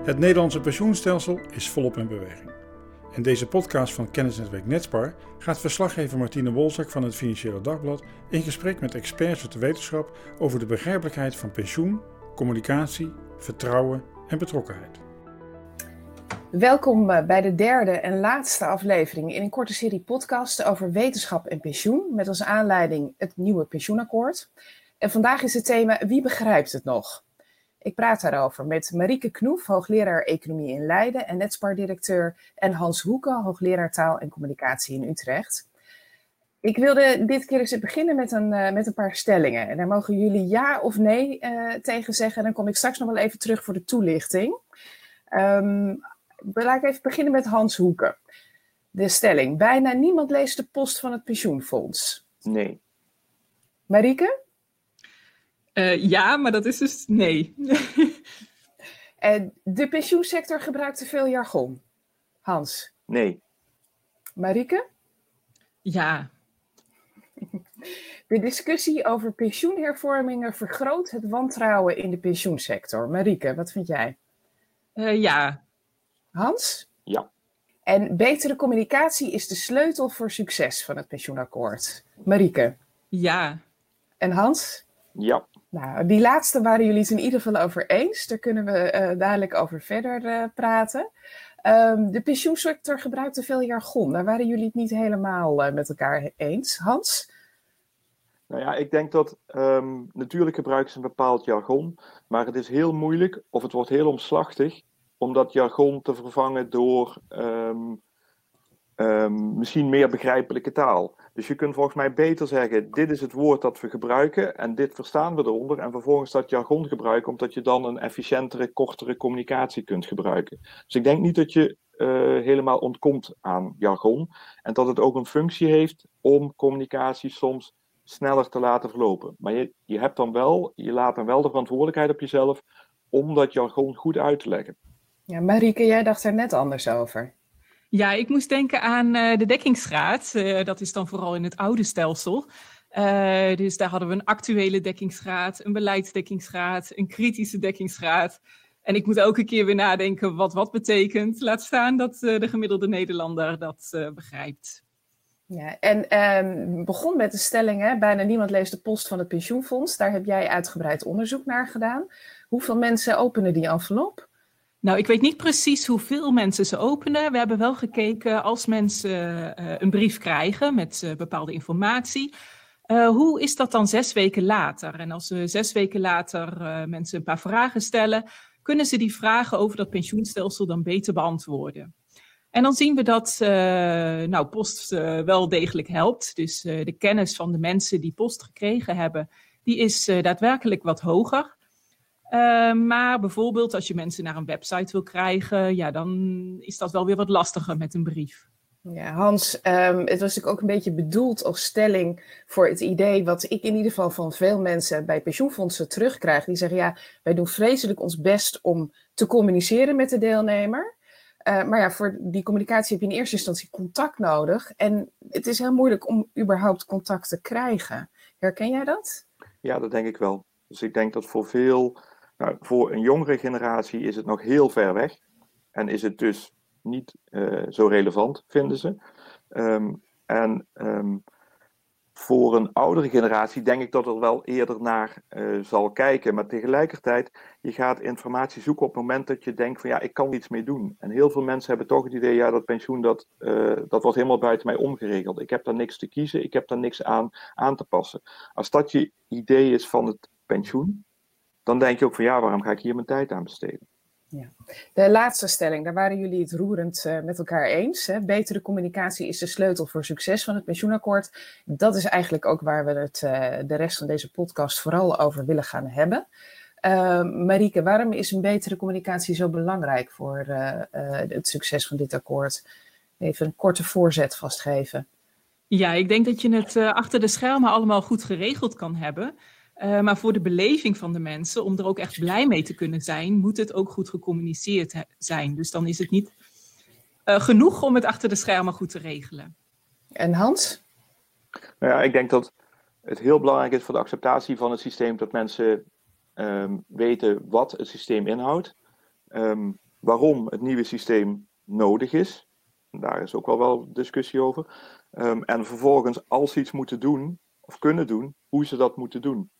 Het Nederlandse pensioenstelsel is volop in beweging. In deze podcast van Kennisnetwerk Netspar gaat verslaggever Martine Wolzak van het Financiële Dagblad in gesprek met experts uit de wetenschap over de begrijpelijkheid van pensioen, communicatie, vertrouwen en betrokkenheid. Welkom eh, bij de derde en laatste aflevering in een korte serie podcasts over wetenschap en pensioen, met als aanleiding het nieuwe pensioenakkoord. En vandaag is het thema Wie begrijpt het nog? Ik praat daarover met Marieke Knoef, hoogleraar Economie in Leiden en Netspar-directeur, en Hans Hoeken, hoogleraar Taal en Communicatie in Utrecht. Ik wilde dit keer eens beginnen met een, uh, met een paar stellingen. En daar mogen jullie ja of nee uh, tegen zeggen. Dan kom ik straks nog wel even terug voor de toelichting. Um, laat ik even beginnen met Hans Hoeken. De stelling: bijna niemand leest de post van het pensioenfonds. Nee. Marieke? Uh, ja, maar dat is dus nee. en de pensioensector gebruikt te veel jargon. Hans? Nee. Marieke? Ja. De discussie over pensioenhervormingen vergroot het wantrouwen in de pensioensector. Marieke, wat vind jij? Uh, ja. Hans? Ja. En betere communicatie is de sleutel voor succes van het pensioenakkoord. Marieke? Ja. En Hans? Ja. Nou, die laatste waren jullie het in ieder geval over eens. Daar kunnen we uh, dadelijk over verder uh, praten. Um, de pensioensector gebruikt te veel jargon. Daar waren jullie het niet helemaal uh, met elkaar eens. Hans? Nou ja, ik denk dat um, natuurlijk gebruiken ze een bepaald jargon, maar het is heel moeilijk of het wordt heel omslachtig om dat jargon te vervangen door um, misschien meer begrijpelijke taal. Dus je kunt volgens mij beter zeggen: dit is het woord dat we gebruiken en dit verstaan we eronder. En vervolgens dat jargon gebruiken, omdat je dan een efficiëntere, kortere communicatie kunt gebruiken. Dus ik denk niet dat je uh, helemaal ontkomt aan jargon. En dat het ook een functie heeft om communicatie soms sneller te laten verlopen. Maar je, je hebt dan wel, je laat dan wel de verantwoordelijkheid op jezelf om dat jargon goed uit te leggen. Ja, Marieke, jij dacht er net anders over. Ja, ik moest denken aan uh, de dekkingsgraad. Uh, dat is dan vooral in het oude stelsel. Uh, dus daar hadden we een actuele dekkingsgraad, een beleidsdekkingsgraad, een kritische dekkingsgraad. En ik moet elke keer weer nadenken wat wat betekent. Laat staan dat de gemiddelde Nederlander dat begrijpt. Ja, en um, begon met de stelling, hè, bijna niemand leest de post van het pensioenfonds. Daar heb jij uitgebreid onderzoek naar gedaan. Hoeveel mensen openen die envelop? Nou, ik weet niet precies hoeveel mensen ze openen. We hebben wel gekeken als mensen uh, een brief krijgen met uh, bepaalde informatie. Uh, hoe is dat dan zes weken later? En als we zes weken later mensen een paar vragen stellen, kunnen ze die vragen over dat pensioenstelsel dan beter beantwoorden. En dan zien we dat nou, post wel degelijk helpt. Dus de kennis van de mensen die post gekregen hebben, die is daadwerkelijk wat hoger. Uh, maar bijvoorbeeld als je mensen naar een website wil krijgen, ja, dan is dat wel weer wat lastiger met een brief. Ja, Hans, um, het was natuurlijk ook een beetje bedoeld als stelling voor het idee wat ik in ieder geval van veel mensen bij pensioenfondsen terugkrijg. Die zeggen, ja, wij doen vreselijk ons best om te communiceren met de deelnemer. Uh, maar ja, voor die communicatie heb je in eerste instantie contact nodig. En het is heel moeilijk om überhaupt contact te krijgen. Herken jij dat? Ja, dat denk ik wel. Dus ik denk dat voor veel nou, voor een jongere generatie is het nog heel ver weg en is het dus niet uh, zo relevant, vinden ze. Um, en um, voor een oudere generatie denk ik dat er wel eerder naar uh, zal kijken. Maar tegelijkertijd, je gaat informatie zoeken op het moment dat je denkt van ja, ik kan iets mee doen. En heel veel mensen hebben toch het idee, ja, dat pensioen, dat, uh, dat wordt helemaal buiten mij omgeregeld. Ik heb daar niks te kiezen, ik heb daar niks aan aan te passen. Als dat je idee is van het pensioen, dan denk je ook van ja, waarom ga ik hier mijn tijd aan besteden? Ja. De laatste stelling, daar waren jullie het roerend uh, met elkaar eens. Hè? Betere communicatie is de sleutel voor succes van het pensioenakkoord. Dat is eigenlijk ook waar we het uh, de rest van deze podcast vooral over willen gaan hebben. Uh, Marieke, waarom is een betere communicatie zo belangrijk voor het succes van dit akkoord? Even een korte voorzet vastgeven. Ja, ik denk dat je het achter de schermen allemaal goed geregeld kan hebben. Uh, maar voor de beleving van de mensen, om er ook echt blij mee te kunnen zijn, moet het ook goed gecommuniceerd zijn. Dus dan is het niet uh, genoeg om het achter de schermen goed te regelen. En Hans? Nou ja, ik denk dat het heel belangrijk is voor de acceptatie van het systeem dat mensen um, weten wat het systeem inhoudt. Um, waarom het nieuwe systeem nodig is. Daar is ook wel wel discussie over. Ehm, en vervolgens, als ze iets moeten doen of kunnen doen, hoe ze dat moeten doen.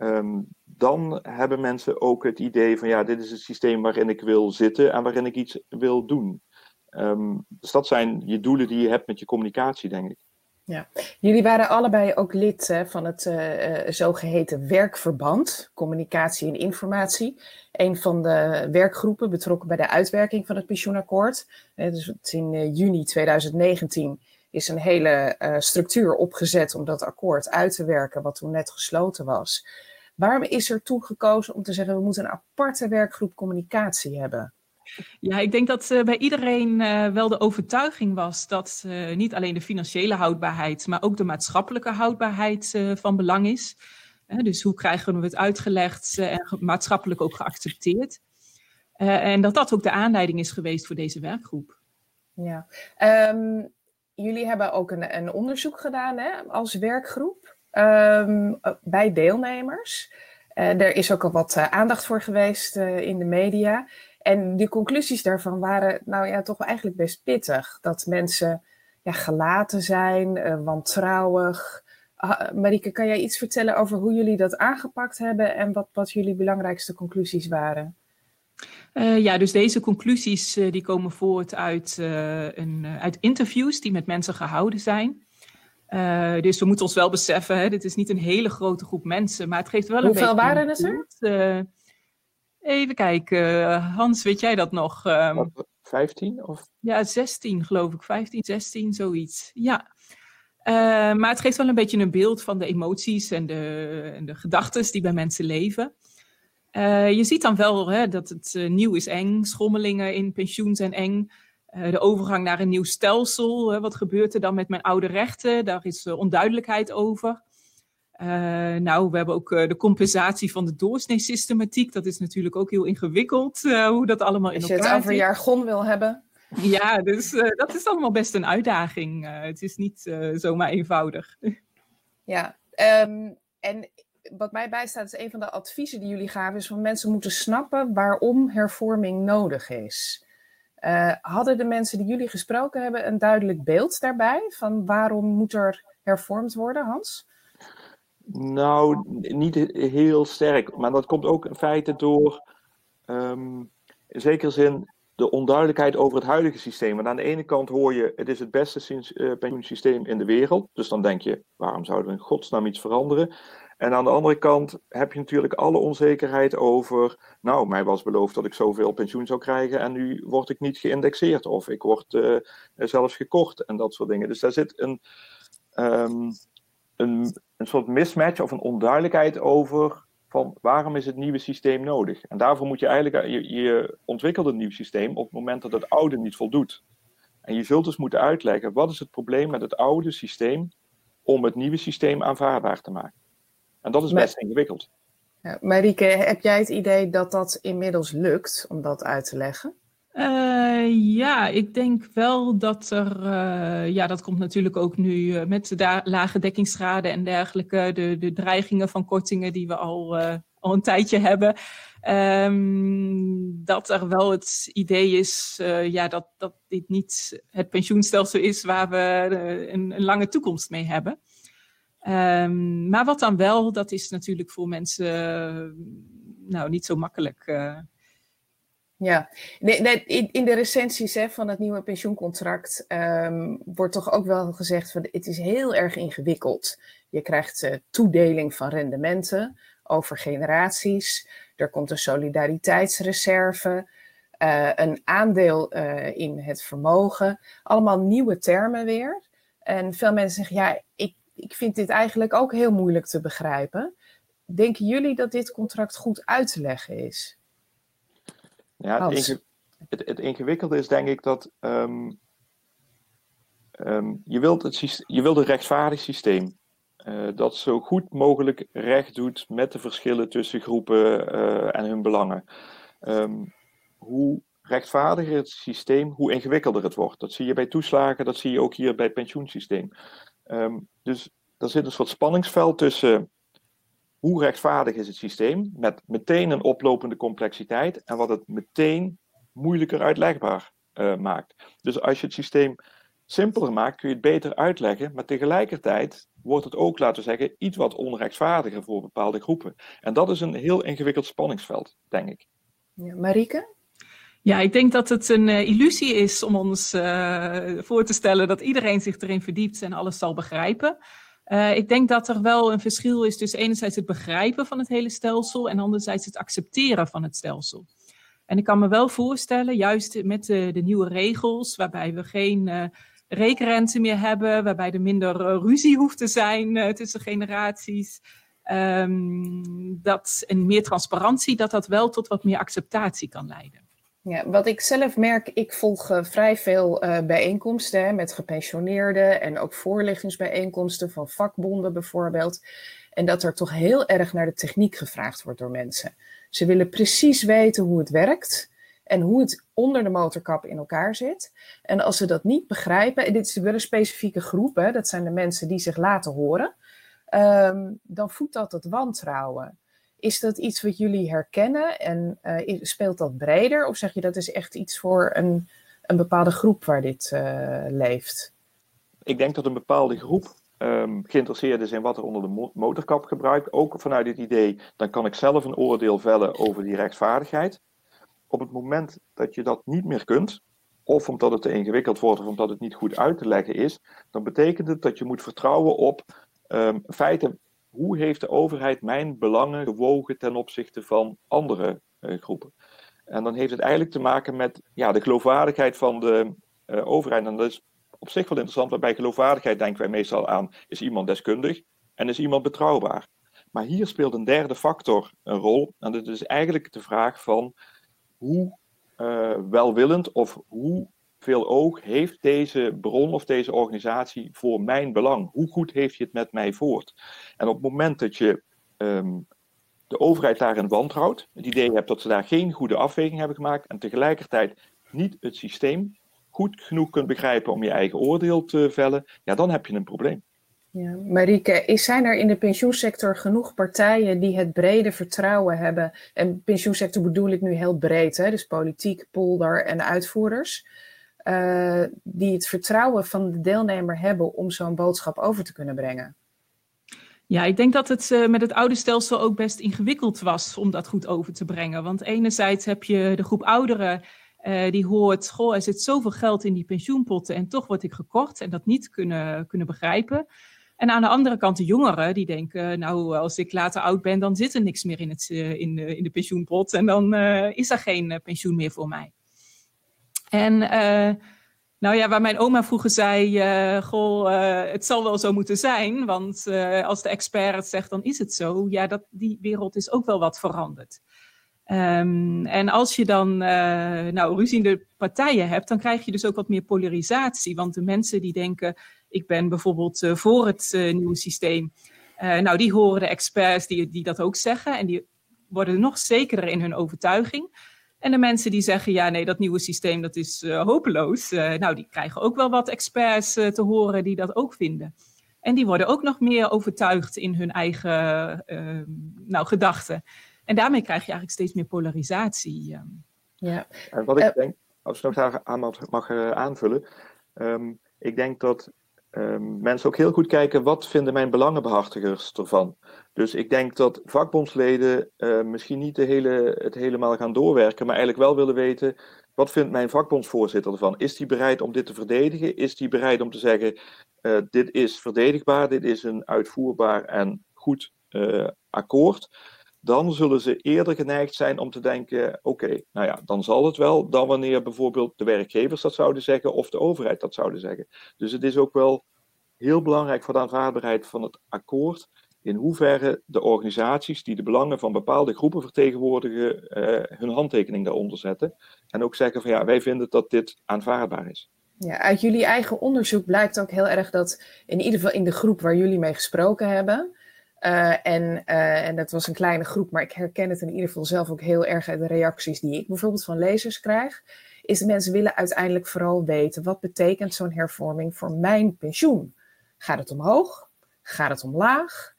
Ehm, dan hebben mensen ook het idee van ja, dit is het systeem waarin ik wil zitten en waarin ik iets wil doen. Ehm, dus dat zijn je doelen die je hebt met je communicatie, denk ik. Ja, jullie waren allebei ook lid hè, van het uh, zogeheten werkverband, communicatie en informatie. Een van de werkgroepen betrokken bij de uitwerking van het pensioenakkoord. Uh, dus in juni 2019 is een hele structuur opgezet om dat akkoord uit te werken, wat toen net gesloten was. Waarom is er toen gekozen om te zeggen we moeten een aparte werkgroep communicatie hebben? Ja, ik denk dat uh, bij iedereen uh, wel de overtuiging was dat uh, niet alleen de financiële houdbaarheid, maar ook de maatschappelijke houdbaarheid van belang is. dus hoe krijgen we het uitgelegd en maatschappelijk ook geaccepteerd? en dat dat ook de aanleiding is geweest voor deze werkgroep. Ja, um, jullie hebben ook een, een onderzoek gedaan hè, als werkgroep um, bij deelnemers. er is ook al wat aandacht voor geweest in de media. En de conclusies daarvan waren nou ja, toch eigenlijk best pittig. Dat mensen ja, gelaten zijn, wantrouwig. Uh, Marieke, kan jij iets vertellen over hoe jullie dat aangepakt hebben en wat, wat jullie belangrijkste conclusies waren? Ja, dus deze conclusies die komen voort uit, een, uit interviews die met mensen gehouden zijn. Dus we moeten ons wel beseffen, hè, dit is niet een hele grote groep mensen, maar het geeft wel Hoeveel een beetje... Hoeveel waren er? Even kijken, Hans, weet jij dat nog? Um, 15 of? Ja, 16 geloof ik, 15, 16, zoiets. Ja. Uh, maar het geeft wel een beetje een beeld van de emoties en de, en de gedachten die bij mensen leven. Uh, je ziet dan wel hè, dat het uh, nieuw is eng, schommelingen in pensioen zijn eng. Uh, de overgang naar een nieuw stelsel, wat gebeurt er dan met mijn oude rechten? Daar is onduidelijkheid over. Uh, nou, we hebben ook uh, de compensatie van de doorsneesystematiek. Dat is natuurlijk ook heel ingewikkeld, uh, hoe dat allemaal in elkaar zit. Als je het over jargon wil hebben. Ja, dus dat is allemaal best een uitdaging. het is niet zomaar eenvoudig. Ja, um, en wat mij bijstaat is een van de adviezen die jullie gaven... is van mensen moeten snappen waarom hervorming nodig is. Hadden de mensen die jullie gesproken hebben een duidelijk beeld daarbij... van waarom moet er hervormd worden, Hans? Nou, niet heel sterk. Maar dat komt ook in feite door, um, in zekere zin, de onduidelijkheid over het huidige systeem. Want aan de ene kant hoor je, het is het beste uh, pensioensysteem in de wereld. Dus dan denk je, waarom zouden we in godsnaam iets veranderen? En aan de andere kant heb je natuurlijk alle onzekerheid over, nou, mij was beloofd dat ik zoveel pensioen zou krijgen en nu word ik niet geïndexeerd of ik word uh, zelfs gekort en dat soort dingen. Dus daar zit een, um, een, een soort mismatch of een onduidelijkheid over van waarom is het nieuwe systeem nodig. En daarvoor moet je eigenlijk, je, je ontwikkelt een nieuw systeem op het moment dat het oude niet voldoet. En je zult dus moeten uitleggen, wat is het probleem met het oude systeem om het nieuwe systeem aanvaardbaar te maken. En dat is best maar, ingewikkeld. Ja, Marieke, heb jij het idee dat dat inmiddels lukt om dat uit te leggen? Uh, ja, ik denk wel dat er, uh, ja, dat komt natuurlijk ook nu uh, met de lage dekkingsgraden en dergelijke, de, de dreigingen van kortingen die we al, al een tijdje hebben, um, dat er wel het idee is ja, dat, dat dit niet het pensioenstelsel is waar we een, een lange toekomst mee hebben. Um, maar wat dan wel, dat is natuurlijk voor mensen nou, niet zo makkelijk. Ja, in, de recensies hè, van het nieuwe pensioencontract um, wordt toch ook wel gezegd van het is heel erg ingewikkeld. Je krijgt uh, toedeling van rendementen over generaties. Er komt een solidariteitsreserve, een aandeel in het vermogen. Allemaal nieuwe termen weer. En veel mensen zeggen ja, ik, ik vind dit eigenlijk ook heel moeilijk te begrijpen. Denken jullie dat dit contract goed uit te leggen is? Ja, het, inge het, het, ingewikkelde is denk ik dat um, um, je, wilt het, je wilt een rechtvaardig systeem. Uh, dat zo goed mogelijk recht doet met de verschillen tussen groepen uh, en hun belangen. Um, hoe rechtvaardiger het systeem, hoe ingewikkelder het wordt. Dat zie je bij toeslagen, dat zie je ook hier bij het pensioensysteem. Dus er zit een soort spanningsveld tussen hoe rechtvaardig is het systeem, met meteen een oplopende complexiteit en wat het meteen moeilijker uitlegbaar maakt. Dus als je het systeem simpeler maakt, kun je het beter uitleggen, maar tegelijkertijd wordt het ook, laten we zeggen, iets wat onrechtvaardiger voor bepaalde groepen. En dat is een heel ingewikkeld spanningsveld, denk ik. Ja, Marieke? Ja, ik denk dat het een uh, illusie is om ons uh, voor te stellen dat iedereen zich erin verdiept en alles zal begrijpen. Uh, ik denk dat er wel een verschil is tussen enerzijds het begrijpen van het hele stelsel en anderzijds het accepteren van het stelsel. En ik kan me wel voorstellen, juist met de, de nieuwe regels, waarbij we geen rekenrente meer hebben, waarbij er minder ruzie hoeft te zijn tussen generaties, um, dat, en meer transparantie, dat dat wel tot wat meer acceptatie kan leiden. Ja, wat ik zelf merk, ik volg uh, vrij veel uh, bijeenkomsten hè, met gepensioneerden en ook voorlichtingsbijeenkomsten van vakbonden bijvoorbeeld. En dat er toch heel erg naar de techniek gevraagd wordt door mensen. Ze willen precies weten hoe het werkt en hoe het onder de motorkap in elkaar zit. En als ze dat niet begrijpen, en dit is wel specifieke groep, hè, dat zijn de mensen die zich laten horen, um, dan voedt dat het wantrouwen. Is dat iets wat jullie herkennen en uh, speelt dat breder? Of zeg je dat is echt iets voor een, een bepaalde groep waar dit uh, leeft? Ik denk dat een bepaalde groep um, geïnteresseerd is in wat er onder de motorkap gebruikt. Ook vanuit het idee, dan kan ik zelf een oordeel vellen over die rechtvaardigheid. Op het moment dat je dat niet meer kunt, of omdat het te ingewikkeld wordt of omdat het niet goed uit te leggen is, dan betekent het dat je moet vertrouwen op um, feiten hoe heeft de overheid mijn belangen gewogen ten opzichte van andere uh, groepen? En dan heeft het eigenlijk te maken met ja, de geloofwaardigheid van de uh, overheid. En dat is op zich wel interessant, want bij geloofwaardigheid denken wij meestal aan: is iemand deskundig en is iemand betrouwbaar? Maar hier speelt een derde factor een rol. En dat is eigenlijk de vraag van hoe uh, welwillend of hoe veel oog heeft deze bron of deze organisatie voor mijn belang? Hoe goed heeft je het met mij voort? En op het moment dat je um, de overheid daarin wantrouwt, het idee hebt dat ze daar geen goede afweging hebben gemaakt en tegelijkertijd niet het systeem goed genoeg kunt begrijpen om je eigen oordeel te vellen, ja, dan heb je een probleem. Ja, Marieke, is, zijn er in de pensioensector genoeg partijen die het brede vertrouwen hebben? En pensioensector bedoel ik nu heel breed, hè? dus politiek, polder en uitvoerders uh, die het vertrouwen van de deelnemer hebben om zo'n boodschap over te kunnen brengen? Ja, ik denk dat het uh, met het oude stelsel ook best ingewikkeld was om dat goed over te brengen. Want enerzijds heb je de groep ouderen uh, die hoort, goh, er zit zoveel geld in die pensioenpotten en toch word ik gekort en dat niet kunnen, kunnen begrijpen. En aan de andere kant de jongeren die denken, nou, als ik later oud ben, dan zit er niks meer in, het, in, in de pensioenpot en dan is er geen pensioen meer voor mij. En uh, nou ja, waar mijn oma vroeger zei, uh, goh, uh, het zal wel zo moeten zijn, want als de expert het zegt, dan is het zo. Ja, dat, die wereld is ook wel wat veranderd. Um, en als je dan nou, ruziende partijen hebt, dan krijg je dus ook wat meer polarisatie. Want de mensen die denken, ik ben bijvoorbeeld voor het nieuwe systeem, nou, die horen de experts die, die dat ook zeggen en die worden nog zekerder in hun overtuiging. En de mensen die zeggen, ja nee, dat nieuwe systeem dat is uh, hopeloos. Uh, nou, die krijgen ook wel wat experts uh, te horen die dat ook vinden. En die worden ook nog meer overtuigd in hun eigen ehm, nou, gedachten. En daarmee krijg je eigenlijk steeds meer polarisatie. Ehm. Ja. En wat ik denk, als ik nog daar aan mag aanvullen. Um, ik denk dat um, mensen ook heel goed kijken wat vinden mijn belangenbehartigers ervan. Dus ik denk dat vakbondsleden uh, misschien niet de hele, het helemaal gaan doorwerken, maar eigenlijk wel willen weten wat vindt mijn vakbondsvoorzitter ervan? Is die bereid om dit te verdedigen? Is die bereid om te zeggen uh, dit is verdedigbaar, dit is een uitvoerbaar en goed uh, akkoord? Dan zullen ze eerder geneigd zijn om te denken: oké, nou ja, dan zal het wel, dan wanneer bijvoorbeeld de werkgevers dat zouden zeggen of de overheid dat zouden zeggen. Dus het is ook wel heel belangrijk voor de aanvaardbaarheid van het akkoord in hoeverre de organisaties die de belangen van bepaalde groepen vertegenwoordigen, uh, hun handtekening daaronder zetten. En ook zeggen van ja, wij vinden dat dit aanvaardbaar is. Ja, uit jullie eigen onderzoek blijkt ook heel erg dat in ieder geval in de groep waar jullie mee gesproken hebben. Uh, en, uh, en dat was een kleine groep, maar ik herken het in ieder geval zelf ook heel erg uit de reacties die ik bijvoorbeeld van lezers krijg. Is dat mensen willen uiteindelijk vooral weten wat betekent zo'n hervorming voor mijn pensioen? Gaat het omhoog? Gaat het omlaag?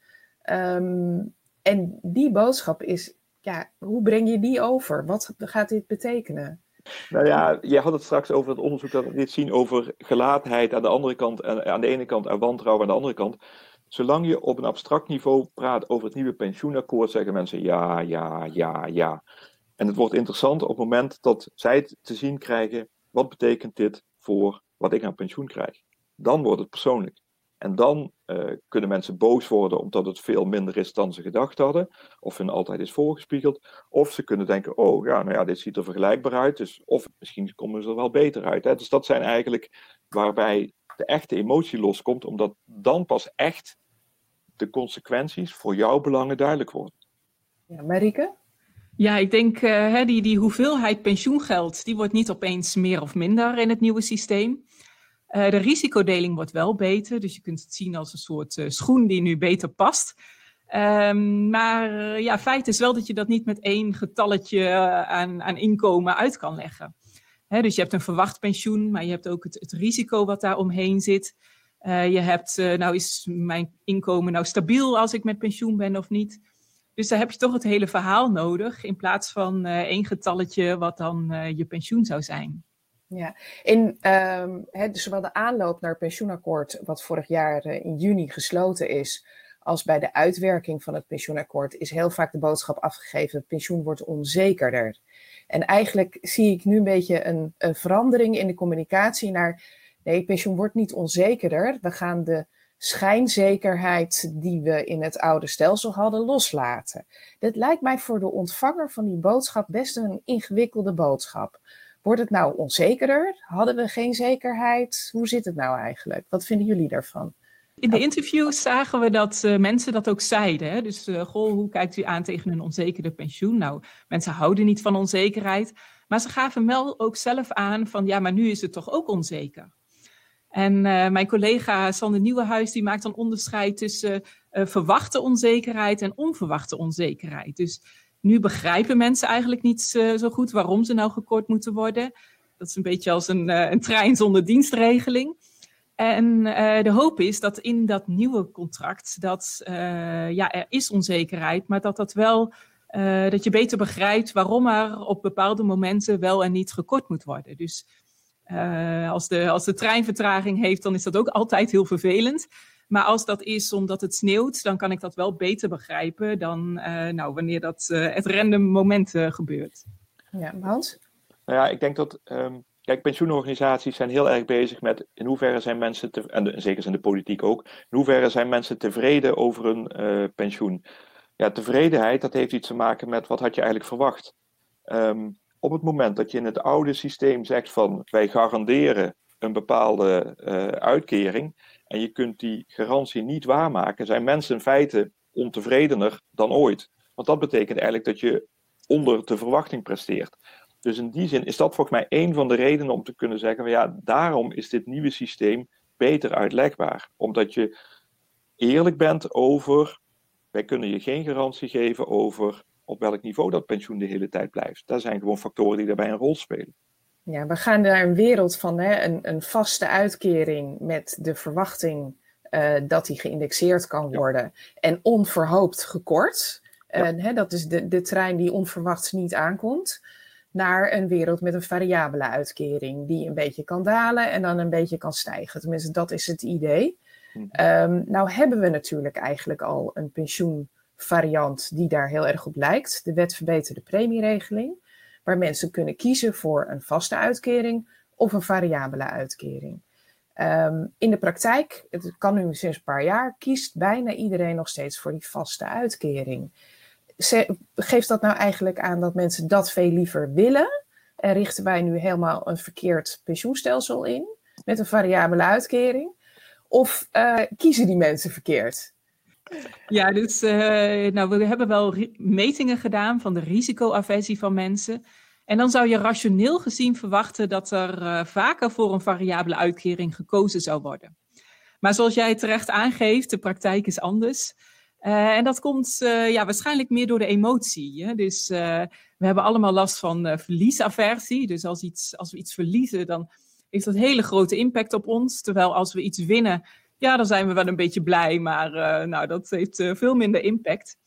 Um, en die boodschap is, ja, hoe breng je die over? Wat gaat dit betekenen? Nou ja, jij had het straks over het onderzoek dat we dit zien over gelaatheid aan de andere kant aan de ene kant en wantrouwen aan de andere kant. Zolang je op een abstract niveau praat over het nieuwe pensioenakkoord, zeggen mensen ja, ja, ja, ja. En het wordt interessant op het moment dat zij te zien krijgen, wat betekent dit voor wat ik aan pensioen krijg? Dan wordt het persoonlijk. En dan uh, kunnen mensen boos worden omdat het veel minder is dan ze gedacht hadden, of hun altijd is voorgespiegeld. Of ze kunnen denken, oh ja, nou ja, dit ziet er vergelijkbaar uit, dus, of misschien komen ze er wel beter uit. Hè? Dus dat zijn eigenlijk waarbij de echte emotie loskomt, omdat dan pas echt de consequenties voor jouw belangen duidelijk worden. Ja, Marike? Ja, ik denk uh, die, die hoeveelheid pensioengeld, die wordt niet opeens meer of minder in het nieuwe systeem. Uh, de risicodeling wordt wel beter, dus je kunt het zien als een soort uh, schoen die nu beter past. Um, maar ja, feit is wel dat je dat niet met één getalletje aan, aan inkomen uit kan leggen. Dus je hebt een verwacht pensioen, maar je hebt ook het, risico wat daar omheen zit. Uh, je hebt, nou is mijn inkomen nou stabiel als ik met pensioen ben of niet? Dus daar heb je toch het hele verhaal nodig, in plaats van één getalletje wat dan je pensioen zou zijn. Ja, in um, dus zowel de aanloop naar het pensioenakkoord, wat vorig jaar in juni gesloten is, als bij de uitwerking van het pensioenakkoord, is heel vaak de boodschap afgegeven: pensioen wordt onzekerder. En eigenlijk zie ik nu een beetje een, verandering in de communicatie naar: nee, pensioen wordt niet onzekerder. We gaan de schijnzekerheid die we in het oude stelsel hadden loslaten. Dit lijkt mij voor de ontvanger van die boodschap best een ingewikkelde boodschap. Wordt het nou onzekerder? Hadden we geen zekerheid? Hoe zit het nou eigenlijk? Wat vinden jullie daarvan? In de interviews zagen we dat uh, mensen dat ook zeiden. Hè? Dus uh, goh, hoe kijkt u aan tegen een onzekerde pensioen? Nou, mensen houden niet van onzekerheid. Maar ze gaven wel ook zelf aan van ja, maar nu is het toch ook onzeker. En uh, mijn collega Sander Nieuwenhuis die maakt dan onderscheid tussen verwachte onzekerheid en onverwachte onzekerheid. Dus nu begrijpen mensen eigenlijk niet zo goed waarom ze nou gekort moeten worden. Dat is een beetje als een, een trein zonder dienstregeling. En uh, de hoop is dat in dat nieuwe contract, dat ja, er is onzekerheid, maar dat dat wel, dat je beter begrijpt waarom er op bepaalde momenten wel en niet gekort moet worden. Dus als, de, als de trein vertraging heeft, dan is dat ook altijd heel vervelend. Maar als dat is omdat het sneeuwt, dan kan ik dat wel beter begrijpen dan uh, nou, wanneer dat uh, het random moment uh, gebeurt. Ja, Hans? Nou ja, ik denk dat. Um, pensioenorganisaties zijn heel erg bezig met in hoeverre zijn mensen, en, zeker in de politiek ook, in hoeverre zijn mensen tevreden over hun pensioen. Ja, tevredenheid, dat heeft iets te maken met wat had je eigenlijk verwacht. Um, op het moment dat je in het oude systeem zegt van wij garanderen een bepaalde uitkering en je kunt die garantie niet waarmaken, zijn mensen in feite ontevredener dan ooit. Want dat betekent eigenlijk dat je onder de verwachting presteert. Dus in die zin is dat volgens mij een van de redenen om te kunnen zeggen: ja, daarom is dit nieuwe systeem beter uitlegbaar. Omdat je eerlijk bent over, wij kunnen je geen garantie geven over op welk niveau dat pensioen de hele tijd blijft. Dat zijn gewoon factoren die daarbij een rol spelen. Ja, we gaan naar een wereld van hè, een, een vaste uitkering met de verwachting uh, dat die geïndexeerd kan worden en onverhoopt gekort. Ja. Hè, dat is de, de trein die onverwachts niet aankomt. Naar een wereld met een variabele uitkering die een beetje kan dalen en dan een beetje kan stijgen. Tenminste, dat is het idee. Hm. Um, nou hebben we natuurlijk eigenlijk al een pensioenvariant die daar heel erg op lijkt. De wet verbeterde premieregeling waar mensen kunnen kiezen voor een vaste uitkering of een variabele uitkering. Um, in de praktijk, het kan nu sinds een paar jaar, kiest bijna iedereen nog steeds voor die vaste uitkering. Geeft dat nou eigenlijk aan dat mensen dat veel liever willen? En richten wij nu helemaal een verkeerd pensioenstelsel in met een variabele uitkering? Of uh, kiezen die mensen verkeerd? Ja, dus uh, nou, we hebben wel metingen gedaan van de risicoaversie van mensen. En dan zou je rationeel gezien verwachten dat er uh, vaker voor een variabele uitkering gekozen zou worden. Maar zoals jij terecht aangeeft, de praktijk is anders. Uh, en dat komt uh, ja, waarschijnlijk meer door de emotie. Hè? Dus we hebben allemaal last van verliesaversie. Dus als, iets, als we iets verliezen, dan heeft dat hele grote impact op ons. Terwijl als we iets winnen, ja, dan zijn we wel een beetje blij, maar nou, dat heeft veel minder impact.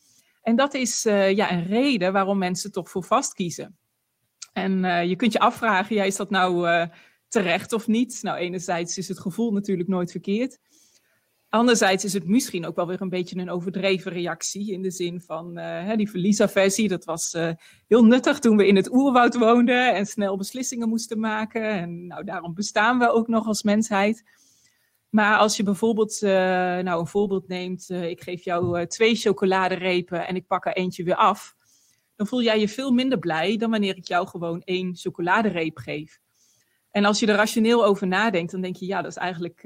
En dat is ja, een reden waarom mensen toch voor vast kiezen. En je kunt je afvragen, ja, is dat nou terecht of niet? Nou, enerzijds is het gevoel natuurlijk nooit verkeerd. Anderzijds is het misschien ook wel weer een beetje een overdreven reactie. In de zin van uh, die verliesaversie. Dat was uh, heel nuttig toen we in het oerwoud woonden en snel beslissingen moesten maken. En nou, daarom bestaan we ook nog als mensheid. Maar als je bijvoorbeeld uh, nou, een voorbeeld neemt. ik geef jou twee chocoladerepen en ik pak er eentje weer af. Dan voel jij je veel minder blij dan wanneer ik jou gewoon één chocoladereep geef. En als je er rationeel over nadenkt, dan denk je, ja, dat is eigenlijk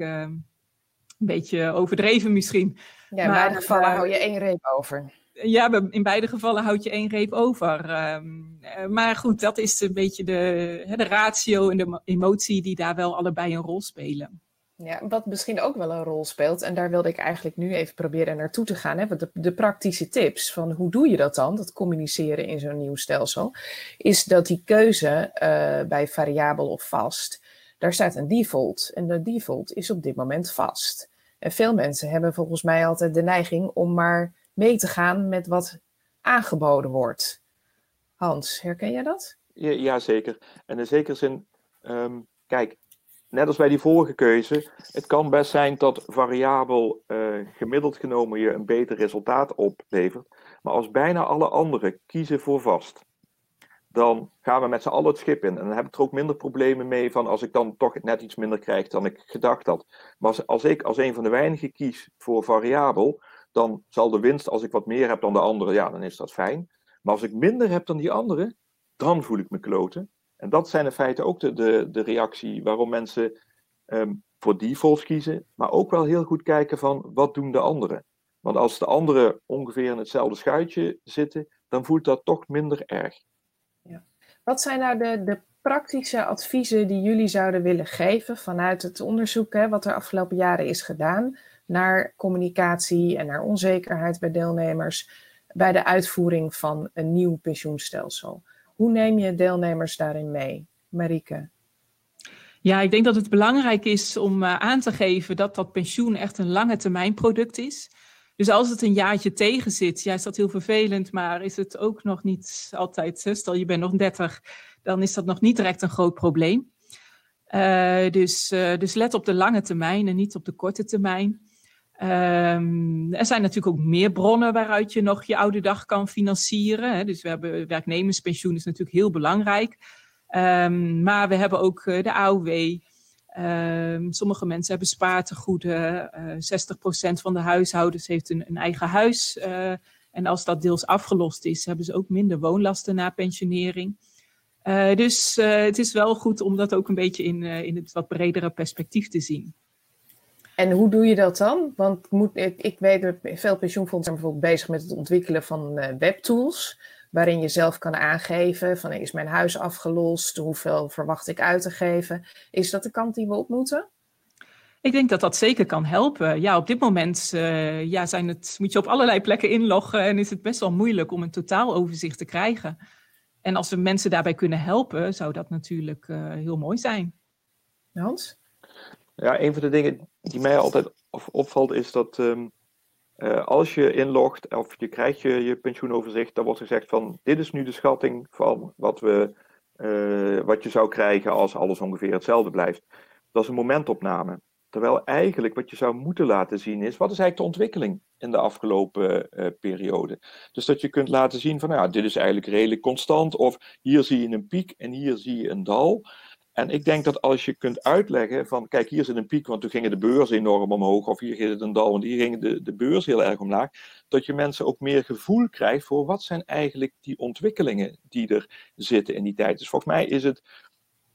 een beetje overdreven misschien. Ja, in beide gevallen uh, hou je één reep over. Ja, in beide gevallen houd je één reep over. Uh, maar goed, dat is een beetje de, de ratio en de emotie die daar wel allebei een rol spelen. Ja, wat misschien ook wel een rol speelt, en daar wilde ik eigenlijk nu even proberen naartoe te gaan. Hè, want de, de praktische tips van hoe doe je dat dan, dat communiceren in zo'n nieuw stelsel, is dat die keuze uh, bij variabel of vast, daar staat een default. En de default is op dit moment vast. En veel mensen hebben volgens mij altijd de neiging om maar mee te gaan met wat aangeboden wordt. Hans, herken jij dat? Ja, ja zeker. En in zekere zin, um, kijk, net als bij die vorige keuze, het kan best zijn dat variabel uh, gemiddeld genomen je een beter resultaat oplevert. Maar als bijna alle anderen kiezen voor vast, dan gaan we met z'n allen het schip in. En dan heb ik er ook minder problemen mee van als ik dan toch net iets minder krijg dan ik gedacht had. Maar als, ik als een van de weinigen kies voor variabel, dan zal de winst, als ik wat meer heb dan de anderen, ja, dan is dat fijn. Maar als ik minder heb dan die anderen, dan voel ik me kloten. En dat zijn in feite ook de, de, de reactie waarom mensen um, voor defaults kiezen, maar ook wel heel goed kijken van wat doen de anderen. Want als de anderen ongeveer in hetzelfde schuitje zitten, dan voelt dat toch minder erg. Wat zijn nou de, de praktische adviezen die jullie zouden willen geven vanuit het onderzoek hè, wat er afgelopen jaren is gedaan naar communicatie en naar onzekerheid bij deelnemers bij de uitvoering van een nieuw pensioenstelsel? Hoe neem je deelnemers daarin mee? Marike. Ja, ik denk dat het belangrijk is om uh, aan te geven dat dat pensioen echt een lange termijn product is. Dus als het een jaartje tegen zit, ja, is dat heel vervelend, maar is het ook nog niet altijd, stel je bent nog 30, dan is dat nog niet direct een groot probleem. Uh, dus, uh, dus let op de lange termijn en niet op de korte termijn. Um, er zijn natuurlijk ook meer bronnen waaruit je nog je oude dag kan financieren. Hè. Dus we hebben werknemerspensioen is natuurlijk heel belangrijk. Um, maar we hebben ook uh, de AOW. Um, sommige mensen hebben spaartegoeden. Uh, eh, 60% van de huishoudens heeft een, een eigen huis. Uh, en als dat deels afgelost is, hebben ze ook minder woonlasten na pensionering. Uh, dus het is wel goed om dat ook een beetje in, in het wat bredere perspectief te zien. En hoe doe je dat dan? Want moet, ik, ik weet dat veel pensioenfondsen zijn bijvoorbeeld bezig met het ontwikkelen van webtools waarin je zelf kan aangeven van is mijn huis afgelost, hoeveel verwacht ik uit te geven. Is dat de kant die we op moeten? Ik denk dat dat zeker kan helpen. Ja, op dit moment uh, ja, zijn het, moet je op allerlei plekken inloggen en is het best wel moeilijk om een totaaloverzicht te krijgen. En als we mensen daarbij kunnen helpen, zou dat natuurlijk uh, heel mooi zijn. Hans? Ja, een van de dingen die mij altijd opvalt is dat um, uh, als je inlogt of je krijgt je, je pensioenoverzicht, dan wordt gezegd van dit is nu de schatting van wat, we, uh, wat je zou krijgen als alles ongeveer hetzelfde blijft. Dat is een momentopname. Terwijl eigenlijk wat je zou moeten laten zien is, wat is eigenlijk de ontwikkeling in de afgelopen uh, periode? Dus dat je kunt laten zien van, nou dit is eigenlijk redelijk constant, of hier zie je een piek en hier zie je een dal. En ik denk dat als je kunt uitleggen van, kijk, hier zit een piek, want toen gingen de beurzen enorm omhoog, of hier het een dal, want hier ging de, de beurs heel erg omlaag, dat je mensen ook meer gevoel krijgt voor wat zijn eigenlijk die ontwikkelingen die er zitten in die tijd. Dus volgens mij is het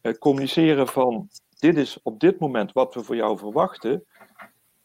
uh, communiceren van, dit is op dit moment wat we voor jou verwachten,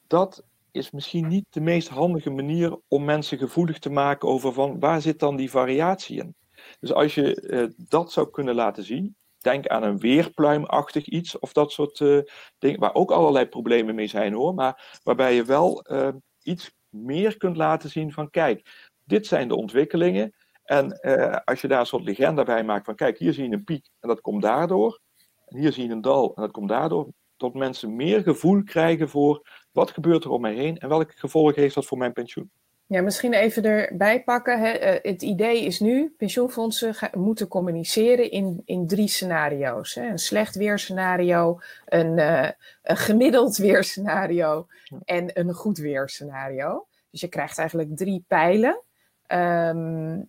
dat is misschien niet de meest handige manier om mensen gevoelig te maken over van, waar zit dan die variatie in? Dus als je uh, dat zou kunnen laten zien, Denk aan een weerpluimachtig iets of dat soort uh, dingen, waar ook allerlei problemen mee zijn hoor, maar waarbij je wel uh, iets meer kunt laten zien van kijk, dit zijn de ontwikkelingen. En uh, als je daar een soort legenda bij maakt van kijk, hier zie je een piek en dat komt daardoor. En hier zie je een dal en dat komt daardoor. Dat mensen meer gevoel krijgen voor wat gebeurt er om mij heen en welke gevolgen heeft dat voor mijn pensioen. Ja, misschien even erbij pakken. Hè. Eh, het idee is nu, pensioenfondsen moeten communiceren in, in drie scenario's. Hè. Een slecht weerscenario, een, uh, een gemiddeld weerscenario en een goed weerscenario. Dus je krijgt eigenlijk drie pijlen. Um,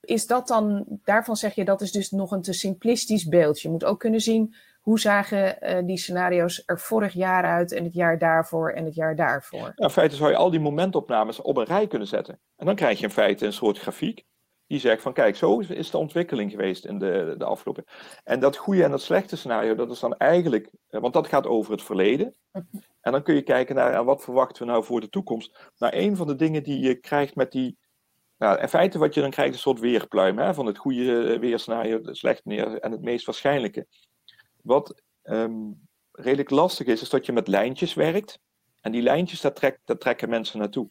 is dat dan, daarvan zeg je dat is dus nog een te simplistisch beeld. Je moet ook kunnen zien hoe zagen uh, die scenario's er vorig jaar uit en het jaar daarvoor en het jaar daarvoor? in feite zou je al die momentopnames op een rij kunnen zetten. En dan krijg je in feite een soort grafiek die zegt van kijk, zo is de ontwikkeling geweest in de, de afgelopen. En dat goede en dat slechte scenario, dat is dan eigenlijk, eh, want dat gaat over het verleden. En dan kun je kijken naar wat verwachten we nou voor de toekomst. Nou, een van de dingen die je krijgt met die nou, in feite wat je dan krijgt is een soort weerpluim hè, van het goede weerscenario, het slecht neer en het meest waarschijnlijke. Wat um, redelijk lastig is, is dat je met lijntjes werkt. En die lijntjes, daar, trek, daar trekken mensen naartoe.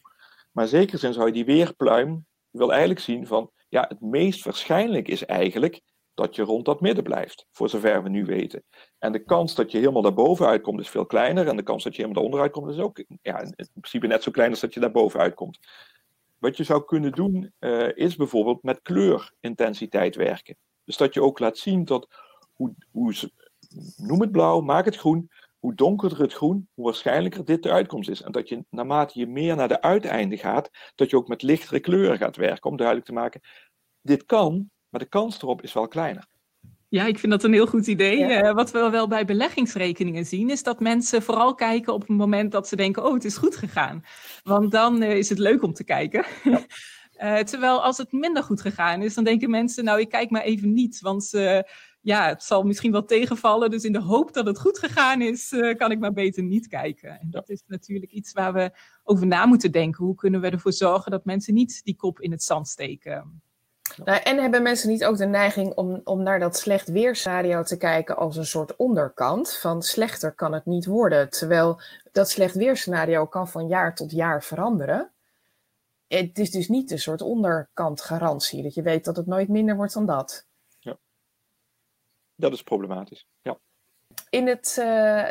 Maar zeker zin zou je die weerpluim, wil eigenlijk zien van, ja, het meest waarschijnlijk is eigenlijk dat je rond dat midden blijft, voor zover we nu weten. En de kans dat je helemaal daarboven uitkomt is veel kleiner. En de kans dat je helemaal daaronder uitkomt is ook ja, in principe net zo klein als dat je daarboven uitkomt. Wat je zou kunnen doen, uh, is bijvoorbeeld met kleurintensiteit werken. Dus dat je ook laat zien dat hoe, hoe noem het blauw, maak het groen. Hoe donkerder het groen, hoe waarschijnlijker dit de uitkomst is. En dat je naarmate je meer naar de uiteinden gaat, dat je ook met lichtere kleuren gaat werken. Om duidelijk te maken, dit kan, maar de kans erop is wel kleiner. Ja, ik vind dat een heel goed idee. Uh, wat we wel bij beleggingsrekeningen zien, is dat mensen vooral kijken op het moment dat ze denken: oh, het is goed gegaan. Want dan uh, is het leuk om te kijken. Ja. uh, terwijl als het minder goed gegaan is, dan denken mensen: nou, ik kijk maar even niet. Want ja, het zal misschien wel tegenvallen. Dus in de hoop dat het goed gegaan is, uh, kan ik maar beter niet kijken. En dat is natuurlijk iets waar we over na moeten denken. Hoe kunnen we ervoor zorgen dat mensen niet die kop in het zand steken? Nou, en hebben mensen niet ook de neiging om, om naar dat slecht weerscenario te kijken als een soort onderkant? Van slechter kan het niet worden. Terwijl dat slecht weerscenario kan van jaar tot jaar veranderen. Het is dus niet een soort onderkantgarantie. Dat je weet dat het nooit minder wordt dan dat dat is problematisch. Ja. In het, uh,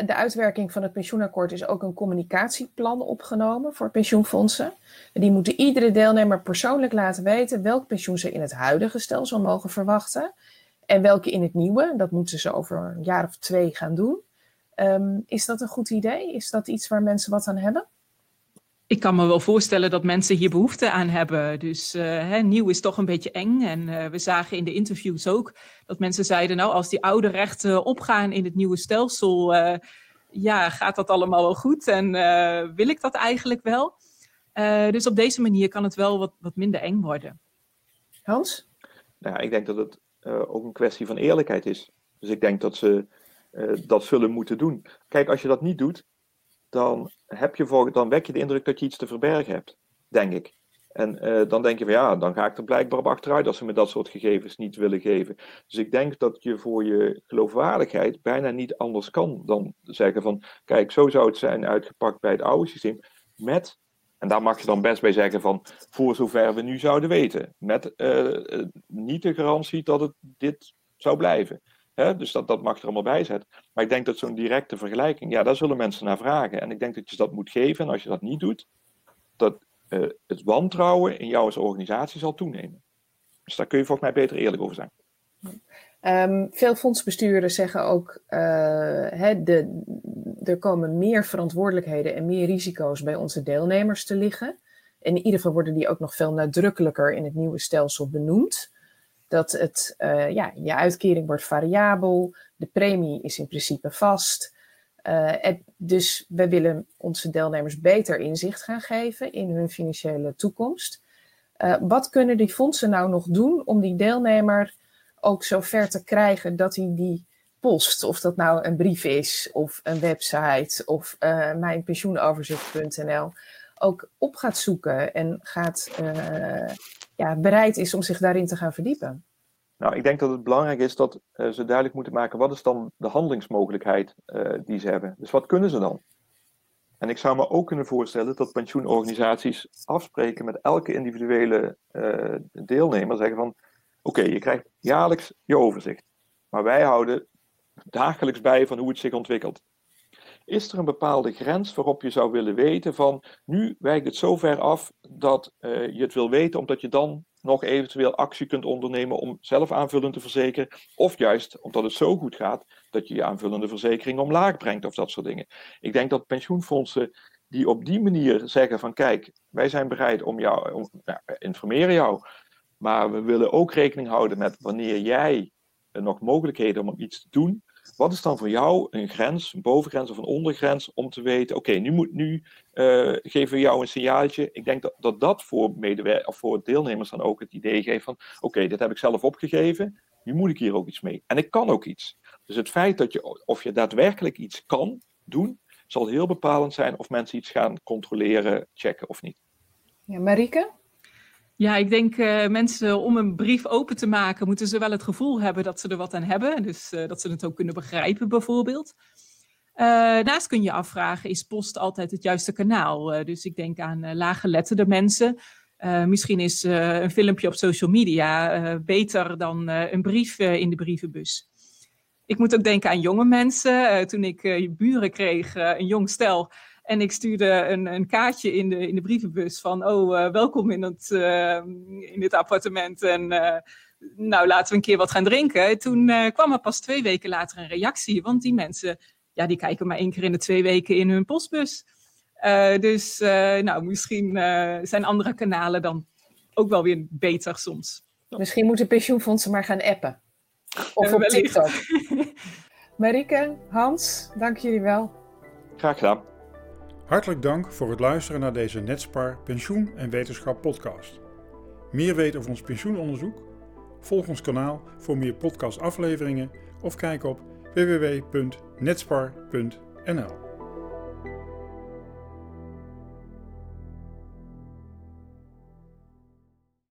de uitwerking van het pensioenakkoord is ook een communicatieplan opgenomen voor pensioenfondsen. Die moeten iedere deelnemer persoonlijk laten weten welk pensioen ze in het huidige stelsel mogen verwachten en welke in het nieuwe. Dat moeten ze over een jaar of twee gaan doen. Um, is dat een goed idee? Is dat iets waar mensen wat aan hebben? Ik kan me wel voorstellen dat mensen hier behoefte aan hebben. Dus uh, hè, nieuw is toch een beetje eng. En uh, we zagen in de interviews ook dat mensen zeiden: Nou, als die oude rechten opgaan in het nieuwe stelsel, uh, ja, gaat dat allemaal wel goed? En wil ik dat eigenlijk wel? dus op deze manier kan het wel wat, wat minder eng worden. Hans? Nou, ik denk dat het ook een kwestie van eerlijkheid is. Dus ik denk dat ze dat zullen moeten doen. Kijk, als je dat niet doet, dan, heb je voor, dan wek je de indruk dat je iets te verbergen hebt, denk ik. En uh, dan denk je van ja, dan ga ik er blijkbaar op achteruit als ze me dat soort gegevens niet willen geven. Dus ik denk dat je voor je geloofwaardigheid bijna niet anders kan dan zeggen van kijk, zo zou het zijn uitgepakt bij het oude systeem. Met, en daar mag je dan best bij zeggen van voor zover we nu zouden weten. Met uh, niet de garantie dat het dit zou blijven. Dus dat, dat mag er allemaal bij zetten. Maar ik denk dat zo'n directe vergelijking, ja, daar zullen mensen naar vragen. En ik denk dat je dat moet geven. En als je dat niet doet, dat uh, het wantrouwen in jou als organisatie zal toenemen. Dus daar kun je volgens mij beter eerlijk over zijn. Um, veel fondsbestuurders zeggen ook, hè, de, er komen meer verantwoordelijkheden en meer risico's bij onze deelnemers te liggen. En in ieder geval worden die ook nog veel nadrukkelijker in het nieuwe stelsel benoemd dat het, uh, ja, je uitkering wordt variabel, de premie is in principe vast. En dus we willen onze deelnemers beter inzicht gaan geven in hun financiële toekomst. Uh, wat kunnen die fondsen nou nog doen om die deelnemer ook zo ver te krijgen dat hij die post, of dat nou een brief is, of een website, of mijnpensioenoverzicht.nl, ook op gaat zoeken en gaat ja, bereid is om zich daarin te gaan verdiepen? Nou, ik denk dat het belangrijk is dat uh, ze duidelijk moeten maken wat is dan de handelingsmogelijkheid uh, die ze hebben. Dus wat kunnen ze dan? En ik zou me ook kunnen voorstellen dat pensioenorganisaties afspreken met elke individuele deelnemer, zeggen van oké, je krijgt jaarlijks je overzicht, maar wij houden dagelijks bij van hoe het zich ontwikkelt. Is er een bepaalde grens waarop je zou willen weten van nu wijkt het zo ver af dat uh, je het wil weten omdat je dan nog eventueel actie kunt ondernemen om zelf aanvullend te verzekeren. Of juist omdat het zo goed gaat dat je je aanvullende verzekering omlaag brengt of dat soort dingen. Ik denk dat pensioenfondsen die op die manier zeggen van kijk, wij zijn bereid om jou, nou, informeren jou, maar we willen ook rekening houden met wanneer jij nog mogelijkheden om iets te doen, wat is dan voor jou een grens, een bovengrens of een ondergrens, om te weten, oké, nu, moet, nu uh, geven we jou een signaaltje. Ik denk dat dat, dat voor, of voor deelnemers dan ook het idee geeft van, oké, dit heb ik zelf opgegeven, nu moet ik hier ook iets mee. En ik kan ook iets. Dus het feit dat je, of je daadwerkelijk iets kan doen, zal heel bepalend zijn of mensen iets gaan controleren, checken of niet. Ja, Marike? Ja, ik denk uh, mensen om een brief open te maken, moeten ze wel het gevoel hebben dat ze er wat aan hebben. Dus uh, dat ze het ook kunnen begrijpen, bijvoorbeeld. Uh, daarnaast kun je afvragen, is post altijd het juiste kanaal? dus ik denk aan laaggeletterde mensen. misschien is een filmpje op social media beter dan een brief in de brievenbus. Ik moet ook denken aan jonge mensen. toen ik buren kreeg, een jong stel, en ik stuurde een, een kaartje in de, in de brievenbus van, oh, uh, welkom in, het, uh, in dit appartement en uh, nou, laten we een keer wat gaan drinken. Toen kwam er pas twee weken later een reactie, want die mensen, ja, die kijken maar één keer in de twee weken in hun postbus. dus, nou, misschien zijn andere kanalen dan ook wel weer beter soms. Misschien moeten pensioenfondsen maar gaan appen. Of op TikTok. Marike, Hans, dank jullie wel. Graag gedaan. Hartelijk dank voor het luisteren naar deze Netspar Pensioen en Wetenschap podcast. Meer weten over ons pensioenonderzoek? Volg ons kanaal voor meer podcastafleveringen of kijk op www.netspar.nl.